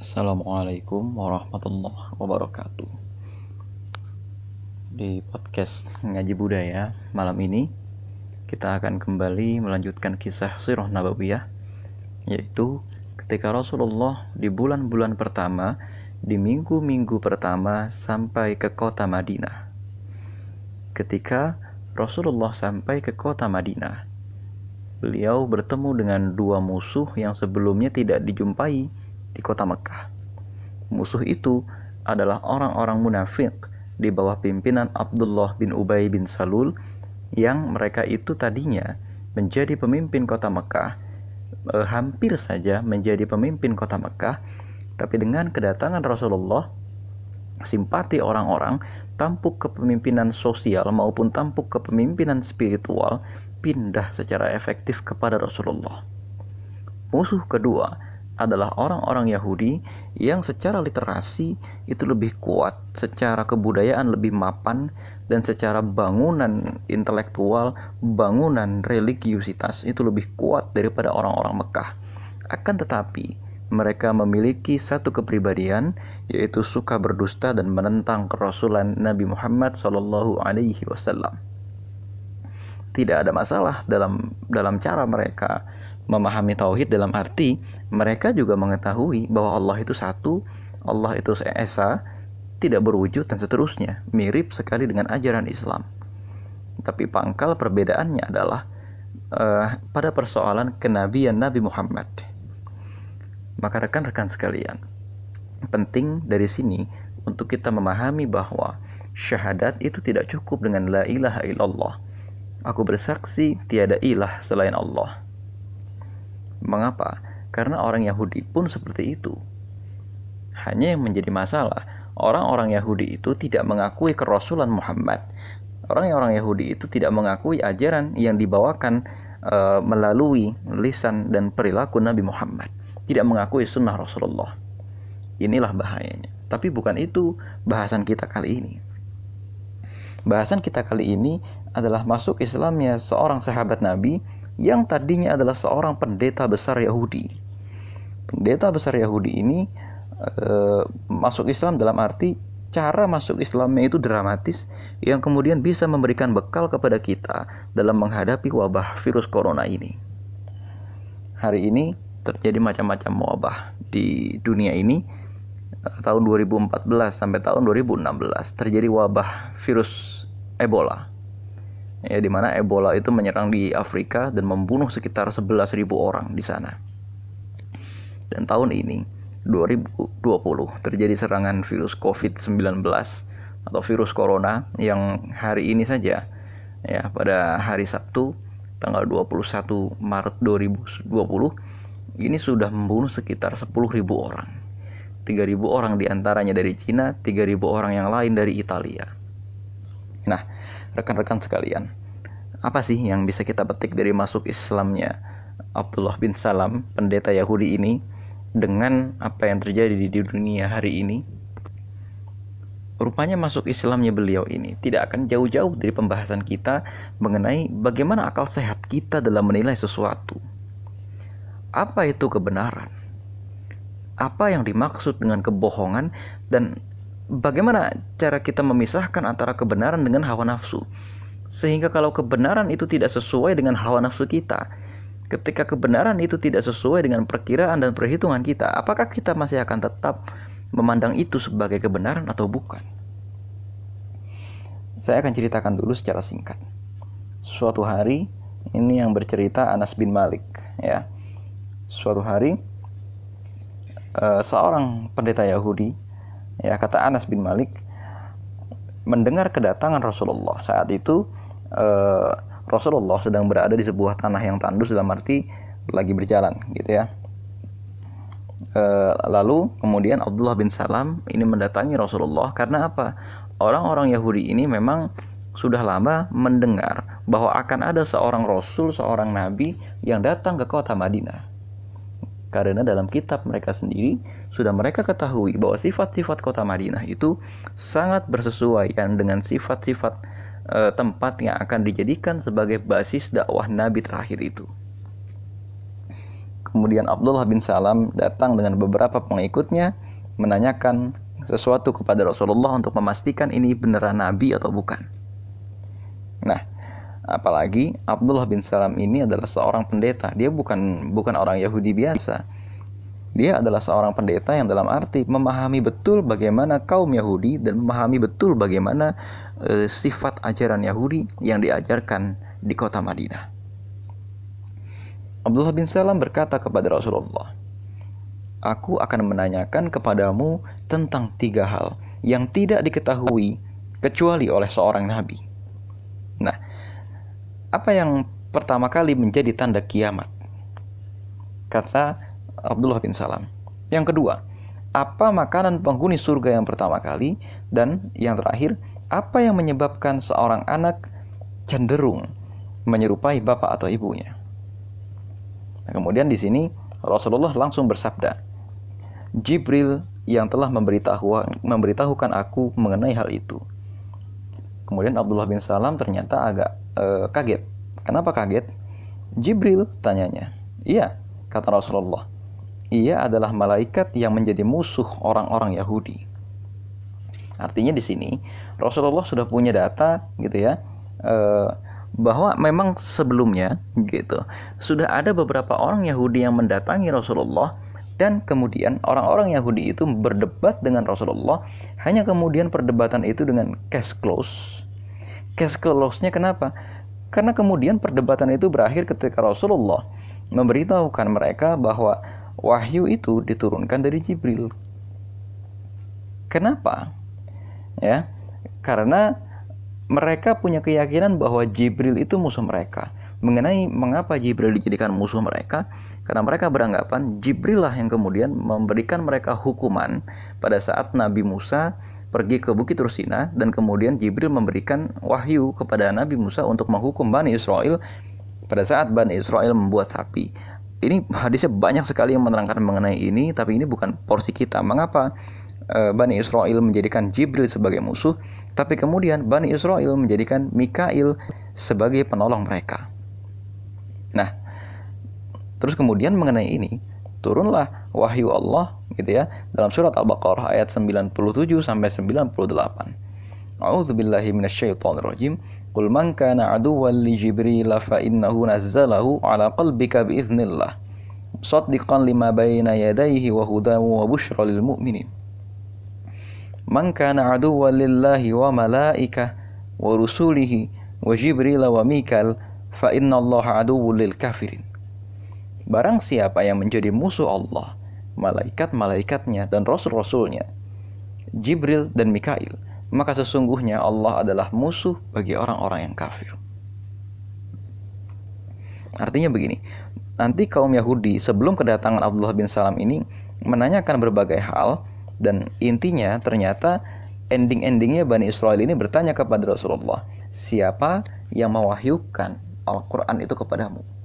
Assalamualaikum warahmatullahi wabarakatuh. Di podcast Ngaji Budaya malam ini Kita akan kembali melanjutkan kisah Sirah Nabawiyah Yaitu ketika Rasulullah di bulan-bulan pertama Di minggu-minggu pertama sampai ke kota Madinah. Ketika Rasulullah sampai ke kota Madinah Beliau bertemu dengan dua musuh yang sebelumnya tidak dijumpai di kota Mekah. Musuh itu adalah orang-orang munafik di bawah pimpinan Abdullah bin Ubay bin Salul yang mereka itu tadinya menjadi pemimpin kota Mekah, eh, hampir saja menjadi pemimpin kota Mekah, tapi dengan kedatangan Rasulullah, simpati orang-orang, tampuk kepemimpinan sosial maupun tampuk kepemimpinan spiritual pindah secara efektif kepada Rasulullah. Musuh kedua adalah orang-orang Yahudi yang secara literasi itu lebih kuat, secara kebudayaan lebih mapan, dan secara bangunan intelektual, bangunan religiusitas itu lebih kuat daripada orang-orang Mekah. Akan tetapi, mereka memiliki satu kepribadian yaitu suka berdusta dan menentang kerasulan Nabi Muhammad Wasallam. Tidak ada masalah dalam dalam cara mereka memahami tauhid dalam arti mereka juga mengetahui bahwa Allah itu satu, Allah itu esa, tidak berwujud dan seterusnya, mirip sekali dengan ajaran Islam. Tapi pangkal perbedaannya adalah uh, pada persoalan kenabian Nabi Muhammad. Maka rekan-rekan sekalian, penting dari sini untuk kita memahami bahwa syahadat itu tidak cukup dengan la ilaha illallah. Aku bersaksi tiada ilah selain Allah. Mengapa? Karena orang Yahudi pun seperti itu. Hanya yang menjadi masalah, orang-orang Yahudi itu tidak mengakui kerasulan Muhammad. Orang-orang Yahudi itu tidak mengakui ajaran yang dibawakan uh, melalui lisan dan perilaku Nabi Muhammad. Tidak mengakui sunnah Rasulullah. Inilah bahayanya. Tapi bukan itu bahasan kita kali ini. Bahasan kita kali ini adalah masuk Islamnya seorang sahabat Nabi yang tadinya adalah seorang pendeta besar Yahudi. Pendeta besar Yahudi ini e, masuk Islam dalam arti cara masuk Islamnya itu dramatis yang kemudian bisa memberikan bekal kepada kita dalam menghadapi wabah virus corona ini. Hari ini terjadi macam-macam wabah di dunia ini tahun 2014 sampai tahun 2016 terjadi wabah virus Ebola ya di mana Ebola itu menyerang di Afrika dan membunuh sekitar 11.000 orang di sana. Dan tahun ini 2020 terjadi serangan virus COVID-19 atau virus corona yang hari ini saja ya pada hari Sabtu tanggal 21 Maret 2020 ini sudah membunuh sekitar 10.000 orang. 3.000 orang di antaranya dari Cina, 3.000 orang yang lain dari Italia. Nah, rekan-rekan sekalian, apa sih yang bisa kita petik dari masuk Islamnya Abdullah bin Salam, pendeta Yahudi ini, dengan apa yang terjadi di dunia hari ini? Rupanya masuk Islamnya beliau ini tidak akan jauh-jauh dari pembahasan kita mengenai bagaimana akal sehat kita dalam menilai sesuatu. Apa itu kebenaran? Apa yang dimaksud dengan kebohongan dan bagaimana cara kita memisahkan antara kebenaran dengan hawa nafsu. Sehingga kalau kebenaran itu tidak sesuai dengan hawa nafsu kita, ketika kebenaran itu tidak sesuai dengan perkiraan dan perhitungan kita, apakah kita masih akan tetap memandang itu sebagai kebenaran atau bukan? Saya akan ceritakan dulu secara singkat. Suatu hari, ini yang bercerita Anas bin Malik, ya. Suatu hari, uh, seorang pendeta Yahudi Ya, kata Anas bin Malik mendengar kedatangan Rasulullah saat itu eh, Rasulullah sedang berada di sebuah tanah yang tandus dalam arti lagi berjalan gitu ya. Eh, lalu kemudian Abdullah bin Salam ini mendatangi Rasulullah karena apa? Orang-orang Yahudi ini memang sudah lama mendengar bahwa akan ada seorang rasul, seorang nabi yang datang ke kota Madinah. Karena dalam kitab mereka sendiri sudah mereka ketahui bahwa sifat-sifat kota Madinah itu sangat bersesuaian dengan sifat-sifat e, tempat yang akan dijadikan sebagai basis dakwah Nabi terakhir itu. Kemudian Abdullah bin Salam datang dengan beberapa pengikutnya menanyakan sesuatu kepada Rasulullah untuk memastikan ini beneran nabi atau bukan. Nah, apalagi Abdullah bin Salam ini adalah seorang pendeta. Dia bukan bukan orang Yahudi biasa. Dia adalah seorang pendeta yang dalam arti memahami betul bagaimana kaum Yahudi dan memahami betul bagaimana e, sifat ajaran Yahudi yang diajarkan di kota Madinah. Abdullah bin Salam berkata kepada Rasulullah, Aku akan menanyakan kepadamu tentang tiga hal yang tidak diketahui kecuali oleh seorang nabi. Nah, apa yang pertama kali menjadi tanda kiamat? Kata Abdullah bin Salam. Yang kedua, apa makanan penghuni surga yang pertama kali? Dan yang terakhir, apa yang menyebabkan seorang anak cenderung menyerupai bapak atau ibunya? Nah, kemudian di sini Rasulullah langsung bersabda, Jibril yang telah memberitahu memberitahukan aku mengenai hal itu. Kemudian Abdullah bin Salam ternyata agak uh, kaget. Kenapa kaget? Jibril tanyanya. Iya, kata Rasulullah ia adalah malaikat yang menjadi musuh orang-orang Yahudi. Artinya di sini Rasulullah sudah punya data gitu ya eh, bahwa memang sebelumnya gitu sudah ada beberapa orang Yahudi yang mendatangi Rasulullah dan kemudian orang-orang Yahudi itu berdebat dengan Rasulullah hanya kemudian perdebatan itu dengan case close. Case close-nya kenapa? Karena kemudian perdebatan itu berakhir ketika Rasulullah memberitahukan mereka bahwa wahyu itu diturunkan dari Jibril. Kenapa? Ya, karena mereka punya keyakinan bahwa Jibril itu musuh mereka. Mengenai mengapa Jibril dijadikan musuh mereka, karena mereka beranggapan Jibril lah yang kemudian memberikan mereka hukuman pada saat Nabi Musa pergi ke Bukit Rusina dan kemudian Jibril memberikan wahyu kepada Nabi Musa untuk menghukum Bani Israel pada saat Bani Israel membuat sapi ini hadisnya banyak sekali yang menerangkan mengenai ini, tapi ini bukan porsi kita. Mengapa e, Bani Israel menjadikan Jibril sebagai musuh, tapi kemudian Bani Israel menjadikan Mikail sebagai penolong mereka. Nah, terus kemudian mengenai ini turunlah wahyu Allah gitu ya dalam surat Al-Baqarah ayat 97 sampai 98. A'udzu billahi minasyaitonir rajim. Qul man kana aduwwan li Jibril fa innahu nazzalahu ala qalbika bi idznillah. Musaddiqan lima bayna yadayhi wa hudan wa bushra lil mu'minin. Man kana aduwwan lillahi wa malaikah wa rusulihi wa Jibril wa Mikal fa inna Allah aduwwun lil kafirin. Barang siapa yang menjadi musuh Allah, malaikat-malaikatnya dan rasul-rasulnya, Jibril dan Mikail, maka sesungguhnya Allah adalah musuh bagi orang-orang yang kafir. Artinya begini, nanti kaum Yahudi sebelum kedatangan Abdullah bin Salam ini menanyakan berbagai hal dan intinya ternyata ending-endingnya Bani Israel ini bertanya kepada Rasulullah, siapa yang mewahyukan Al-Quran itu kepadamu?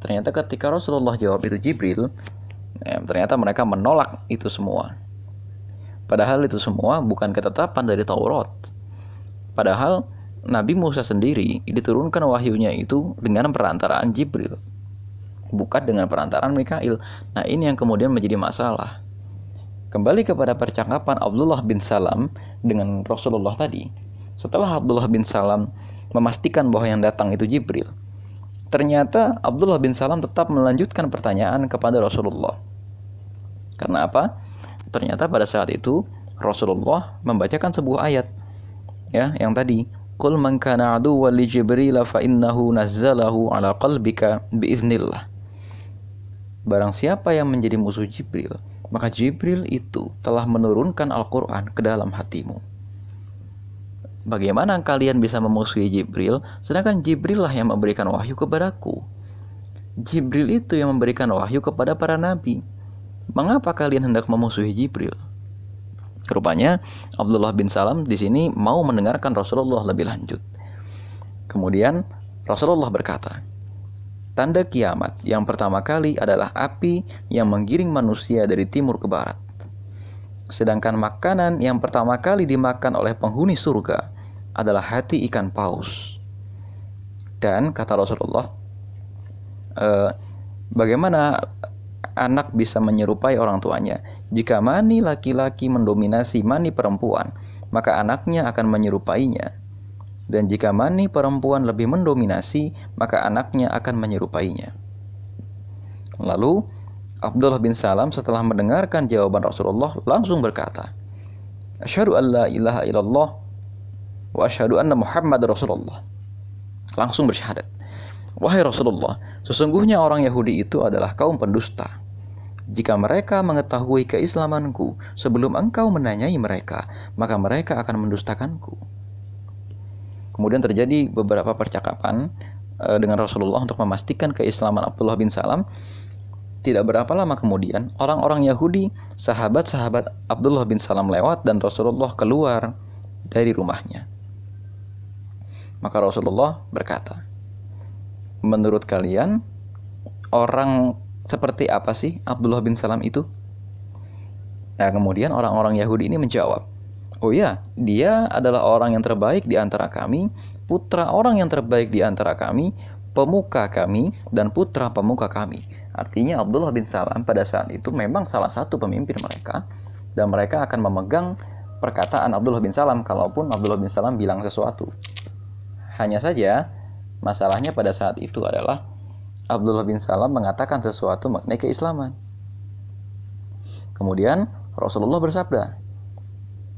Ternyata ketika Rasulullah jawab itu Jibril, ya, ternyata mereka menolak itu semua. Padahal itu semua bukan ketetapan dari Taurat. Padahal Nabi Musa sendiri diturunkan wahyunya itu dengan perantaraan Jibril, bukan dengan perantaraan Mikail. Nah, ini yang kemudian menjadi masalah. Kembali kepada percakapan Abdullah bin Salam dengan Rasulullah tadi. Setelah Abdullah bin Salam memastikan bahwa yang datang itu Jibril, ternyata Abdullah bin Salam tetap melanjutkan pertanyaan kepada Rasulullah. Karena apa? ternyata pada saat itu Rasulullah membacakan sebuah ayat ya yang tadi Qul man kana aduwwan Jibril fa innahu nazzalahu ala qalbika biiznillah Barang siapa yang menjadi musuh Jibril maka Jibril itu telah menurunkan Al-Qur'an ke dalam hatimu Bagaimana kalian bisa memusuhi Jibril sedangkan Jibril lah yang memberikan wahyu kepadaku Jibril itu yang memberikan wahyu kepada para nabi Mengapa kalian hendak memusuhi Jibril? Rupanya Abdullah bin Salam di sini mau mendengarkan Rasulullah lebih lanjut. Kemudian Rasulullah berkata, Tanda kiamat yang pertama kali adalah api yang menggiring manusia dari timur ke barat. Sedangkan makanan yang pertama kali dimakan oleh penghuni surga adalah hati ikan paus. Dan kata Rasulullah, e, bagaimana anak bisa menyerupai orang tuanya. Jika mani laki-laki mendominasi mani perempuan, maka anaknya akan menyerupainya. Dan jika mani perempuan lebih mendominasi, maka anaknya akan menyerupainya. Lalu, Abdullah bin Salam setelah mendengarkan jawaban Rasulullah langsung berkata, Asyhadu an la ilaha illallah wa asyhadu anna Muhammad Rasulullah. Langsung bersyahadat. Wahai Rasulullah, sesungguhnya orang Yahudi itu adalah kaum pendusta. Jika mereka mengetahui keislamanku sebelum engkau menanyai mereka, maka mereka akan mendustakanku. Kemudian terjadi beberapa percakapan uh, dengan Rasulullah untuk memastikan keislaman Abdullah bin Salam. Tidak berapa lama kemudian, orang-orang Yahudi, sahabat-sahabat Abdullah bin Salam lewat dan Rasulullah keluar dari rumahnya. Maka Rasulullah berkata, menurut kalian orang seperti apa sih Abdullah bin Salam itu? Nah, kemudian orang-orang Yahudi ini menjawab, "Oh ya, dia adalah orang yang terbaik di antara kami, putra orang yang terbaik di antara kami, pemuka kami dan putra pemuka kami." Artinya Abdullah bin Salam pada saat itu memang salah satu pemimpin mereka dan mereka akan memegang perkataan Abdullah bin Salam kalaupun Abdullah bin Salam bilang sesuatu. Hanya saja Masalahnya pada saat itu adalah Abdullah bin Salam mengatakan sesuatu mengenai keislaman. Kemudian Rasulullah bersabda,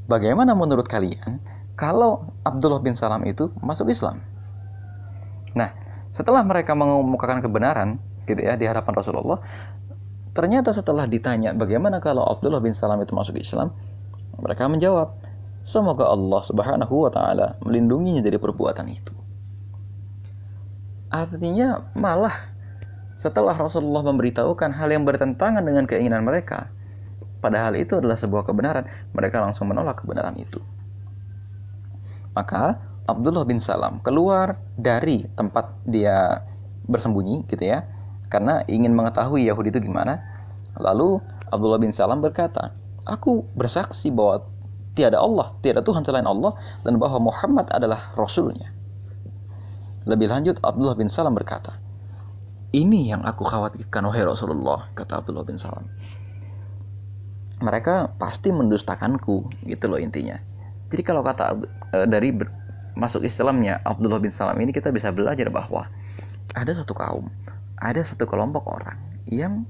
"Bagaimana menurut kalian kalau Abdullah bin Salam itu masuk Islam?" Nah, setelah mereka mengemukakan kebenaran gitu ya di hadapan Rasulullah, ternyata setelah ditanya bagaimana kalau Abdullah bin Salam itu masuk Islam, mereka menjawab, "Semoga Allah Subhanahu wa taala melindunginya dari perbuatan itu." Artinya malah setelah Rasulullah memberitahukan hal yang bertentangan dengan keinginan mereka, padahal itu adalah sebuah kebenaran, mereka langsung menolak kebenaran itu. Maka Abdullah bin Salam keluar dari tempat dia bersembunyi gitu ya, karena ingin mengetahui Yahudi itu gimana. Lalu Abdullah bin Salam berkata, "Aku bersaksi bahwa tiada Allah, tiada Tuhan selain Allah dan bahwa Muhammad adalah rasulnya." Lebih lanjut, Abdullah bin Salam berkata, Ini yang aku khawatirkan, wahai Rasulullah, kata Abdullah bin Salam. Mereka pasti mendustakanku, gitu loh intinya. Jadi kalau kata e, dari masuk Islamnya Abdullah bin Salam ini kita bisa belajar bahwa ada satu kaum, ada satu kelompok orang yang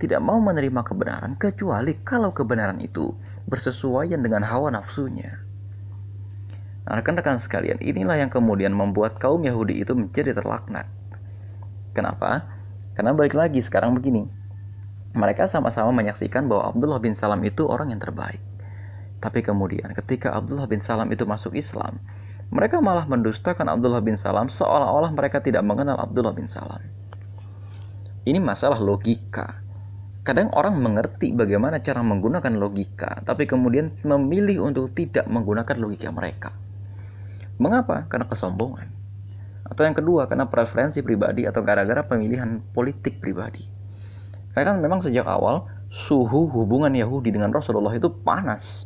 tidak mau menerima kebenaran kecuali kalau kebenaran itu bersesuaian dengan hawa nafsunya. Nah, rekan-rekan sekalian, inilah yang kemudian membuat kaum Yahudi itu menjadi terlaknat. Kenapa? Karena balik lagi sekarang begini. Mereka sama-sama menyaksikan bahwa Abdullah bin Salam itu orang yang terbaik. Tapi kemudian ketika Abdullah bin Salam itu masuk Islam, mereka malah mendustakan Abdullah bin Salam seolah-olah mereka tidak mengenal Abdullah bin Salam. Ini masalah logika. Kadang orang mengerti bagaimana cara menggunakan logika, tapi kemudian memilih untuk tidak menggunakan logika mereka. Mengapa? Karena kesombongan. Atau yang kedua, karena preferensi pribadi atau gara-gara pemilihan politik pribadi. Karena kan memang sejak awal suhu hubungan Yahudi dengan Rasulullah itu panas.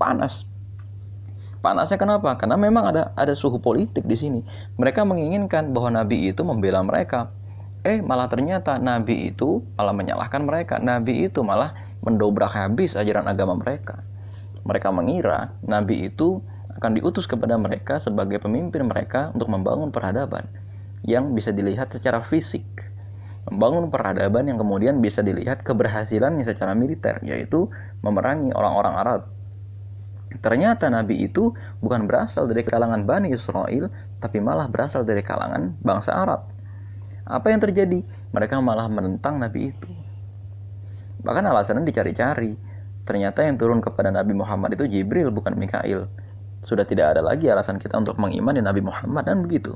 Panas. Panasnya kenapa? Karena memang ada ada suhu politik di sini. Mereka menginginkan bahwa Nabi itu membela mereka. Eh, malah ternyata Nabi itu malah menyalahkan mereka. Nabi itu malah mendobrak habis ajaran agama mereka. Mereka mengira Nabi itu akan diutus kepada mereka sebagai pemimpin mereka untuk membangun peradaban yang bisa dilihat secara fisik. Membangun peradaban yang kemudian bisa dilihat keberhasilannya secara militer, yaitu memerangi orang-orang Arab. Ternyata Nabi itu bukan berasal dari kalangan Bani Israel, tapi malah berasal dari kalangan bangsa Arab. Apa yang terjadi? Mereka malah menentang Nabi itu. Bahkan alasannya dicari-cari. Ternyata yang turun kepada Nabi Muhammad itu Jibril bukan Mikail sudah tidak ada lagi alasan kita untuk mengimani Nabi Muhammad dan begitu.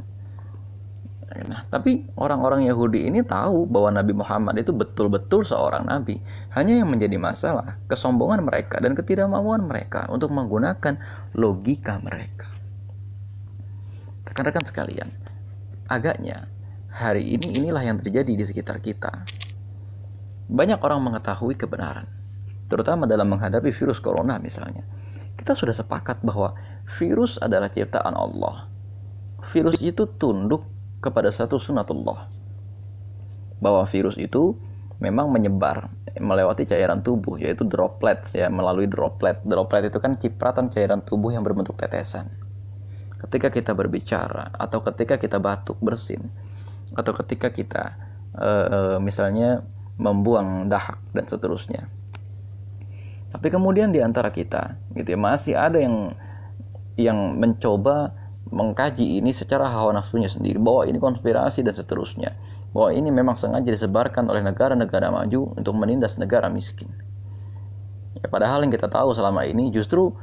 Nah, tapi orang-orang Yahudi ini tahu bahwa Nabi Muhammad itu betul-betul seorang nabi. Hanya yang menjadi masalah kesombongan mereka dan ketidakmauan mereka untuk menggunakan logika mereka. Rekan-rekan sekalian, agaknya hari ini inilah yang terjadi di sekitar kita. Banyak orang mengetahui kebenaran, terutama dalam menghadapi virus corona misalnya. Kita sudah sepakat bahwa virus adalah ciptaan Allah. Virus itu tunduk kepada satu sunatullah. Bahwa virus itu memang menyebar melewati cairan tubuh yaitu droplets ya melalui droplet. Droplet itu kan cipratan cairan tubuh yang berbentuk tetesan. Ketika kita berbicara atau ketika kita batuk bersin atau ketika kita uh, misalnya membuang dahak dan seterusnya. Tapi kemudian di antara kita gitu ya masih ada yang yang mencoba mengkaji ini secara hawa nafsunya sendiri. Bahwa ini konspirasi dan seterusnya. Bahwa ini memang sengaja disebarkan oleh negara-negara maju untuk menindas negara miskin. Ya padahal yang kita tahu selama ini justru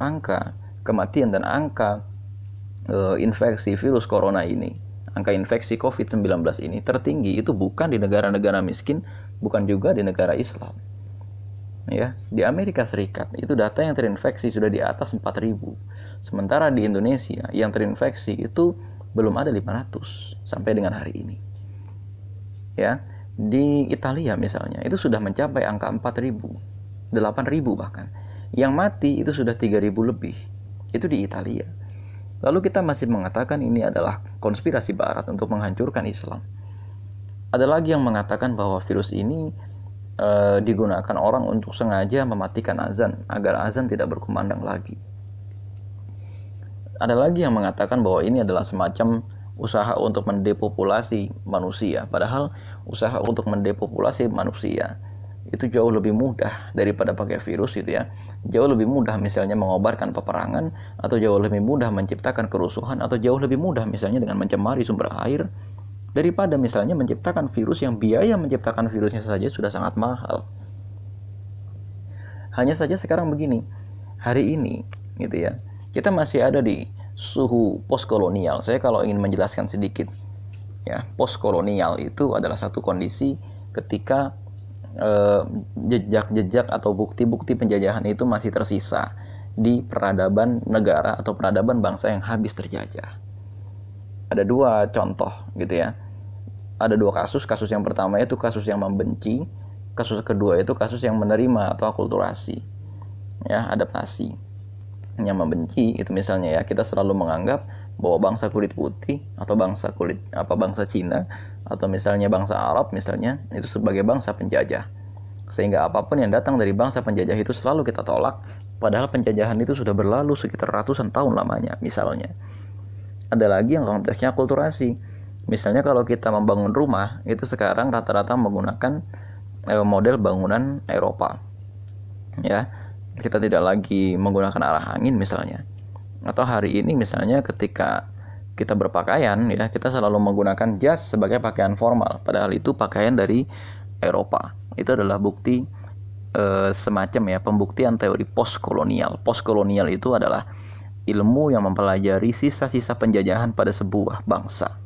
angka kematian dan angka uh, infeksi virus corona ini angka infeksi COVID-19 ini tertinggi itu bukan di negara-negara miskin bukan juga di negara Islam. Ya di Amerika Serikat itu data yang terinfeksi sudah di atas 4000 sementara di Indonesia yang terinfeksi itu belum ada 500 sampai dengan hari ini. Ya di Italia misalnya itu sudah mencapai angka 4000 8000 bahkan. Yang mati itu sudah 3000 lebih. Itu di Italia lalu kita masih mengatakan ini adalah konspirasi barat untuk menghancurkan Islam ada lagi yang mengatakan bahwa virus ini e, digunakan orang untuk sengaja mematikan azan agar azan tidak berkumandang lagi. Ada lagi yang mengatakan bahwa ini adalah semacam usaha untuk mendepopulasi manusia, padahal usaha untuk mendepopulasi manusia itu jauh lebih mudah daripada pakai virus gitu ya. Jauh lebih mudah misalnya mengobarkan peperangan atau jauh lebih mudah menciptakan kerusuhan atau jauh lebih mudah misalnya dengan mencemari sumber air daripada misalnya menciptakan virus yang biaya menciptakan virusnya saja sudah sangat mahal. Hanya saja sekarang begini, hari ini gitu ya, kita masih ada di suhu postkolonial. Saya kalau ingin menjelaskan sedikit ya, postkolonial itu adalah satu kondisi ketika jejak-jejak eh, atau bukti-bukti penjajahan itu masih tersisa di peradaban negara atau peradaban bangsa yang habis terjajah. Ada dua contoh gitu ya. Ada dua kasus kasus yang pertama itu kasus yang membenci kasus kedua itu kasus yang menerima atau akulturasi ya adaptasi. Yang membenci itu misalnya ya kita selalu menganggap bahwa bangsa kulit putih atau bangsa kulit apa bangsa Cina atau misalnya bangsa Arab misalnya itu sebagai bangsa penjajah. Sehingga apa pun yang datang dari bangsa penjajah itu selalu kita tolak. Padahal penjajahan itu sudah berlalu sekitar ratusan tahun lamanya misalnya. Ada lagi yang konteksnya akulturasi misalnya kalau kita membangun rumah itu sekarang rata-rata menggunakan eh, model bangunan Eropa. Ya kita tidak lagi menggunakan arah angin misalnya atau hari ini misalnya ketika kita berpakaian ya kita selalu menggunakan jas sebagai pakaian formal padahal itu pakaian dari Eropa itu adalah bukti e, semacam ya pembuktian teori postkolonial postkolonial itu adalah ilmu yang mempelajari sisa-sisa penjajahan pada sebuah bangsa.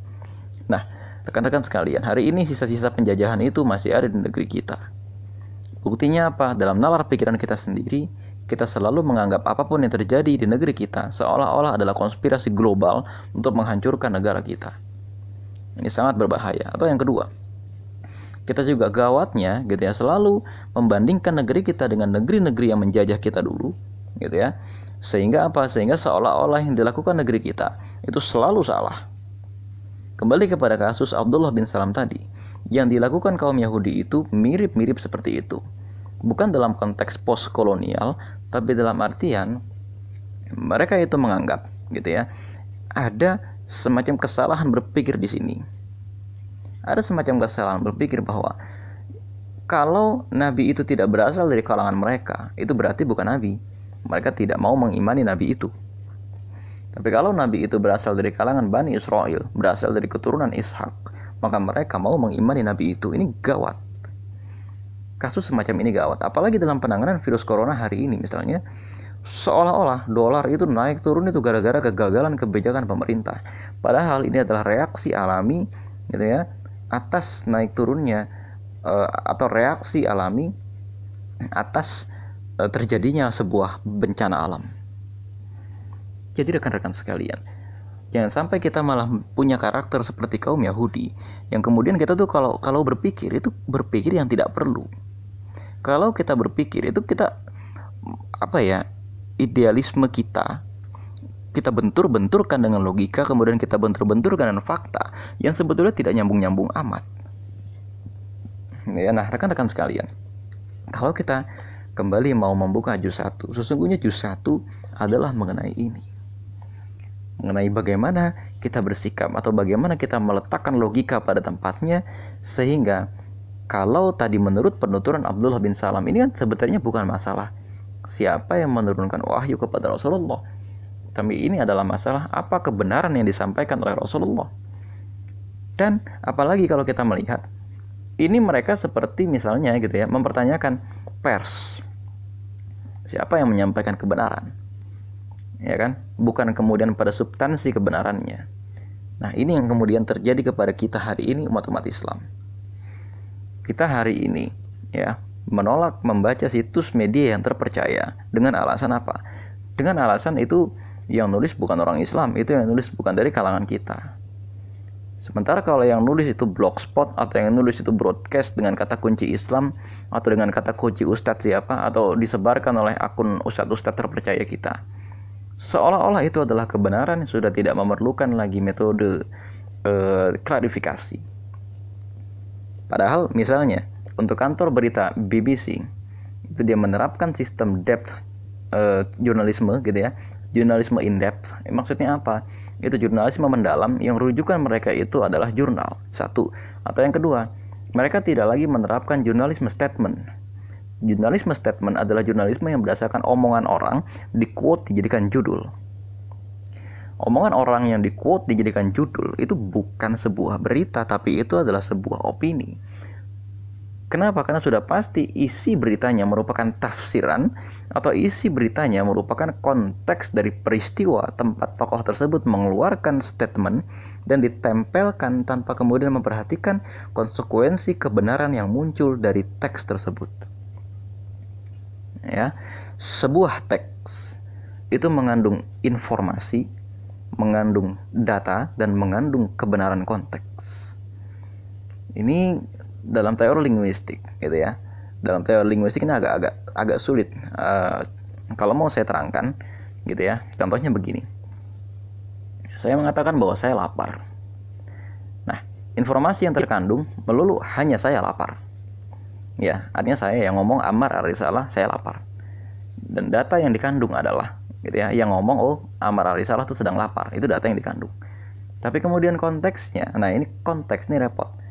Nah, rekan-rekan sekalian, hari ini sisa-sisa penjajahan itu masih ada di negeri kita. Buktinya apa? Dalam nalar pikiran kita sendiri, kita selalu menganggap apa pun yang terjadi di negeri kita seolah-olah adalah konspirasi global untuk menghancurkan negara kita. Ini sangat berbahaya. Atau yang kedua, kita juga gawatnya gitu ya selalu membandingkan negeri kita dengan negeri-negeri yang menjajah kita dulu gitu ya sehingga apa? Sehingga seolah-olah yang dilakukan negeri kita itu selalu salah. Kembali kepada kasus Abdullah bin Salam tadi, yang dilakukan kaum Yahudi itu mirip-mirip seperti itu. Bukan dalam konteks post-kolonial, tapi dalam artian mereka itu menganggap gitu ya, ada semacam kesalahan berpikir di sini. Ada semacam kesalahan berpikir bahwa kalau nabi itu tidak berasal dari kalangan mereka, itu berarti bukan nabi mereka tidak mau mengimani nabi itu. Tapi kalau nabi itu berasal dari kalangan Bani Israel, berasal dari keturunan Ishak, maka mereka mau mengimani nabi itu. Ini gawat. Kasus semacam ini gawat, apalagi dalam penanganan virus corona hari ini misalnya, seolah-olah dolar itu naik turun itu gara-gara kegagalan kebijakan pemerintah. Padahal ini adalah reaksi alami gitu ya atas naik turunnya uh, atau reaksi alami atas Eh, terjadinya sebuah bencana alam. Jadi rekan-rekan sekalian, jangan sampai kita malah punya karakter seperti kaum Yahudi yang kemudian kita tuh kalau kalau berpikir itu berpikir yang tidak perlu. Kalau kita berpikir itu kita apa ya idealisme kita kita bentur-benturkan dengan logika kemudian kita bentur-benturkan dengan fakta yang sebetulnya tidak nyambung-nyambung amat Ya, nah rekan-rekan sekalian, kalau kita kembali mau membuka juz 1, sesungguhnya juz 1 adalah mengenai ini. Mengenai bagaimana kita bersikap atau bagaimana kita meletakkan logika pada tempatnya sehingga kalau tadi menurut penuturan Abdullah bin Salam ini kan sebetulnya bukan masalah siapa yang menurunkan wahyu kepada Rasulullah. Tapi ini adalah masalah apa kebenaran yang disampaikan oleh Rasulullah. Dan apalagi kalau kita melihat ini mereka seperti misalnya gitu ya mempertanyakan pers. Siapa yang menyampaikan kebenaran? Ya kan? Bukan kemudian pada substansi kebenarannya. Nah, ini yang kemudian terjadi kepada kita hari ini umat-umat Islam. Kita hari ini ya menolak membaca situs media yang terpercaya dengan alasan apa? Dengan alasan itu yang nulis bukan orang Islam, itu yang nulis bukan dari kalangan kita. Sementara kalau yang nulis itu blogspot atau yang nulis itu broadcast dengan kata kunci Islam atau dengan kata kunci ustadz siapa atau disebarkan oleh akun ustadz-ustadz terpercaya kita. Seolah-olah itu adalah kebenaran yang sudah tidak memerlukan lagi metode uh, klarifikasi. Padahal misalnya untuk kantor berita BBC itu dia menerapkan sistem depth uh, jurnalisme gitu ya. Jurnalisme in depth. Maksudnya apa? Itu jurnalisme mendalam yang rujukan mereka itu adalah jurnal satu. Atau yang kedua mereka tidak lagi menerapkan jurnalisme statement. Jurnalisme statement adalah jurnalisme yang berdasarkan omongan orang di quote dijadikan judul omongan orang yang di quote dijadikan judul itu bukan sebuah berita tapi itu adalah sebuah opini Kenapa? Karena sudah pasti isi beritanya merupakan tafsiran atau isi beritanya merupakan konteks dari peristiwa tempat tokoh tersebut mengeluarkan statement dan ditempelkan tanpa kemudian memperhatikan konsekuensi kebenaran yang muncul dari teks tersebut. Ya, sebuah teks itu mengandung informasi, mengandung data dan mengandung kebenaran konteks. Ini dalam teori linguistik gitu ya. Dalam teori linguistik ini agak-agak agak sulit. Uh, kalau mau saya terangkan gitu ya. Contohnya begini. Saya mengatakan bahwa saya lapar. Nah informasi yang terkandung melulu hanya saya lapar. Ya artinya saya yang ngomong Amar Arisalah saya lapar. Dan data yang dikandung adalah gitu ya yang ngomong oh Amar Arisalah itu sedang lapar itu data yang dikandung tapi kemudian konteksnya nah ini konteks ini repot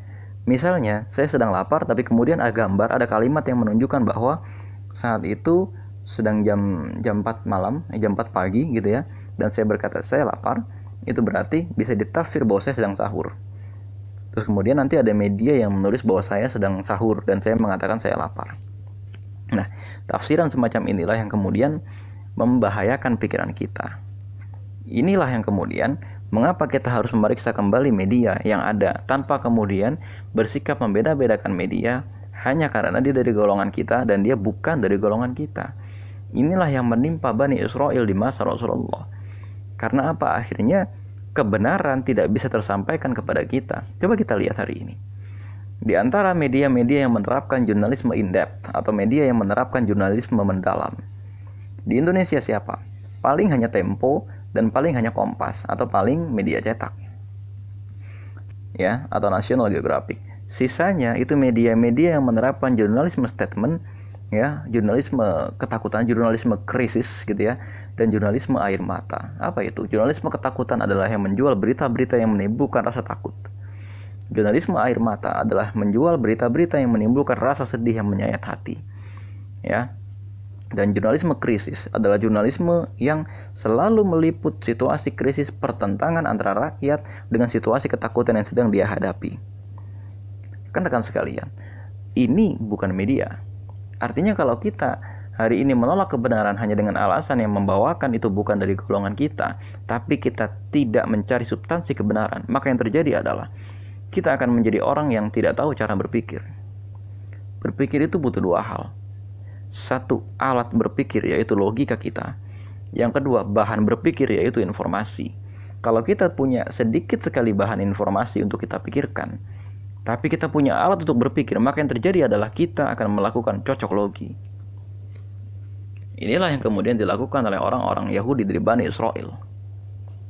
Misalnya, saya sedang lapar tapi kemudian ada gambar, ada kalimat yang menunjukkan bahwa saat itu sedang jam jam 4 malam, eh, jam 4 pagi gitu ya. Dan saya berkata saya lapar, itu berarti bisa ditafsir bahwa saya sedang sahur. Terus kemudian nanti ada media yang menulis bahwa saya sedang sahur dan saya mengatakan saya lapar. Nah, tafsiran semacam inilah yang kemudian membahayakan pikiran kita. Inilah yang kemudian Mengapa kita harus memeriksa kembali media yang ada tanpa kemudian bersikap membeda-bedakan media hanya karena dia dari golongan kita dan dia bukan dari golongan kita. Inilah yang menimpa Bani Israel di masa Rasulullah. Karena apa? Akhirnya kebenaran tidak bisa tersampaikan kepada kita. Coba kita lihat hari ini. Di antara media-media yang menerapkan jurnalisme in-depth atau media yang menerapkan jurnalisme mendalam. Di Indonesia siapa? Paling hanya Tempo dan paling hanya Kompas atau paling media cetak. Ya atau National Geographic. Sisanya itu media-media yang menerapkan jurnalisme statement ya jurnalisme ketakutan jurnalisme krisis gitu ya dan jurnalisme air mata. Apa itu? Jurnalisme ketakutan adalah yang menjual berita-berita yang menimbulkan rasa takut. Jurnalisme air mata adalah menjual berita-berita yang menimbulkan rasa sedih yang menyayat hati. Ya dan jurnalisme krisis adalah jurnalisme yang selalu meliput situasi krisis pertentangan antara rakyat dengan situasi ketakutan yang sedang dia hadapi. Kan rekan sekalian, ini bukan media. Artinya kalau kita hari ini menolak kebenaran hanya dengan alasan yang membawakan itu bukan dari golongan kita, tapi kita tidak mencari substansi kebenaran, maka yang terjadi adalah kita akan menjadi orang yang tidak tahu cara berpikir. Berpikir itu butuh dua hal, satu alat berpikir yaitu logika kita. Yang kedua, bahan berpikir yaitu informasi. Kalau kita punya sedikit sekali bahan informasi untuk kita pikirkan, tapi kita punya alat untuk berpikir, maka yang terjadi adalah kita akan melakukan cocok logi. Inilah yang kemudian dilakukan oleh orang-orang Yahudi dari Bani Israel.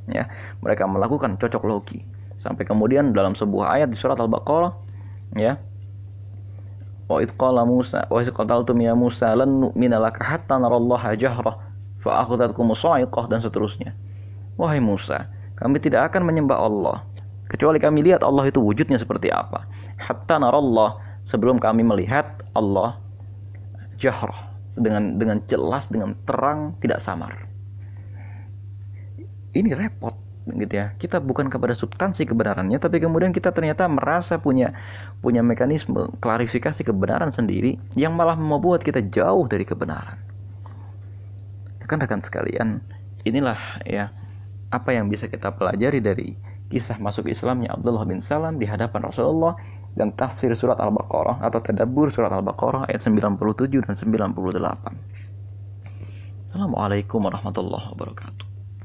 Ya, mereka melakukan cocok logi. Sampai kemudian dalam sebuah ayat di surat Al-Baqarah, ya, wa idh qala Musa wa idh qataltum ya Musa lan nu'mina laka hatta narallaha jahrah fa akhadhatkum sa'iqah dan seterusnya. Wahai Musa kami tidak akan menyembah Allah kecuali kami lihat Allah itu wujudnya seperti apa. Hatta narallah sebelum kami melihat Allah jahrah dengan dengan jelas dengan terang tidak samar. Ini repot gitu ya kita bukan kepada substansi kebenarannya tapi kemudian kita ternyata merasa punya punya mekanisme klarifikasi kebenaran sendiri yang malah membuat kita jauh dari kebenaran rekan-rekan sekalian inilah ya apa yang bisa kita pelajari dari kisah masuk Islamnya Abdullah bin Salam di hadapan Rasulullah dan tafsir surat Al-Baqarah atau tadabbur surat Al-Baqarah ayat 97 dan 98. Assalamualaikum warahmatullahi wabarakatuh.